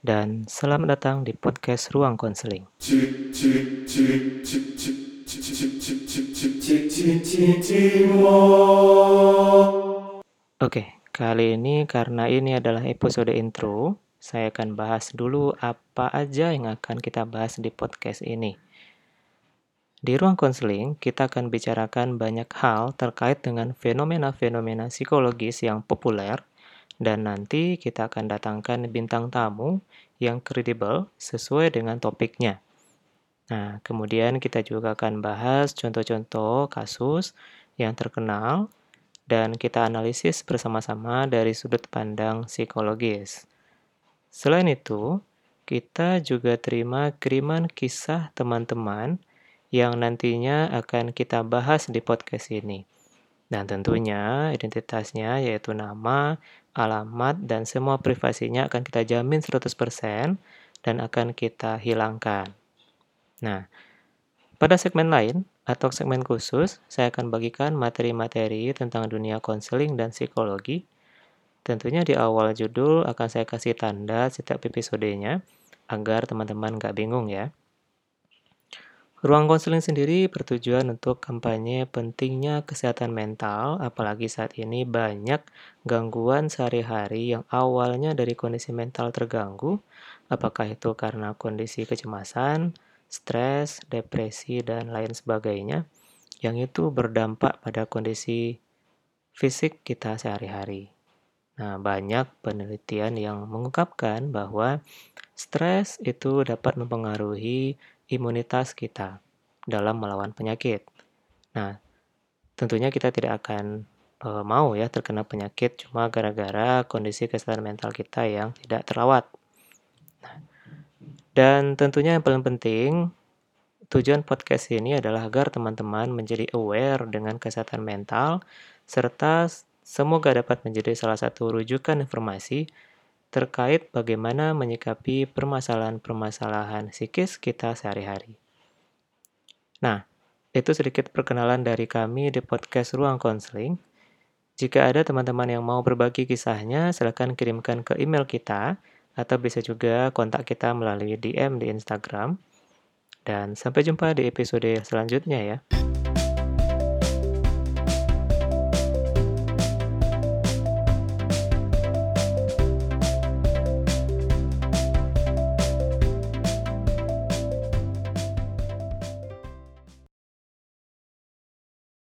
dan selamat datang di podcast Ruang Konseling. Oke, kali ini karena ini adalah episode intro, saya akan bahas dulu apa aja yang akan kita bahas di podcast ini. Di ruang konseling, kita akan bicarakan banyak hal terkait dengan fenomena-fenomena psikologis yang populer dan nanti kita akan datangkan bintang tamu yang kredibel sesuai dengan topiknya. Nah, kemudian kita juga akan bahas contoh-contoh kasus yang terkenal dan kita analisis bersama-sama dari sudut pandang psikologis. Selain itu, kita juga terima kiriman kisah teman-teman yang nantinya akan kita bahas di podcast ini. Dan tentunya identitasnya yaitu nama, alamat, dan semua privasinya akan kita jamin 100% dan akan kita hilangkan. Nah, pada segmen lain atau segmen khusus, saya akan bagikan materi-materi tentang dunia konseling dan psikologi. Tentunya di awal judul akan saya kasih tanda setiap episodenya agar teman-teman nggak bingung ya. Ruang konseling sendiri bertujuan untuk kampanye pentingnya kesehatan mental, apalagi saat ini banyak gangguan sehari-hari yang awalnya dari kondisi mental terganggu, apakah itu karena kondisi kecemasan, stres, depresi, dan lain sebagainya, yang itu berdampak pada kondisi fisik kita sehari-hari. Nah, banyak penelitian yang mengungkapkan bahwa stres itu dapat mempengaruhi imunitas kita dalam melawan penyakit. Nah, tentunya kita tidak akan e, mau ya terkena penyakit cuma gara-gara kondisi kesehatan mental kita yang tidak terawat. Nah, dan tentunya yang paling penting, tujuan podcast ini adalah agar teman-teman menjadi aware dengan kesehatan mental, serta semoga dapat menjadi salah satu rujukan informasi terkait bagaimana menyikapi permasalahan-permasalahan psikis kita sehari-hari. Nah, itu sedikit perkenalan dari kami di podcast Ruang Konseling. Jika ada teman-teman yang mau berbagi kisahnya, silakan kirimkan ke email kita atau bisa juga kontak kita melalui DM di Instagram. Dan sampai jumpa di episode selanjutnya ya.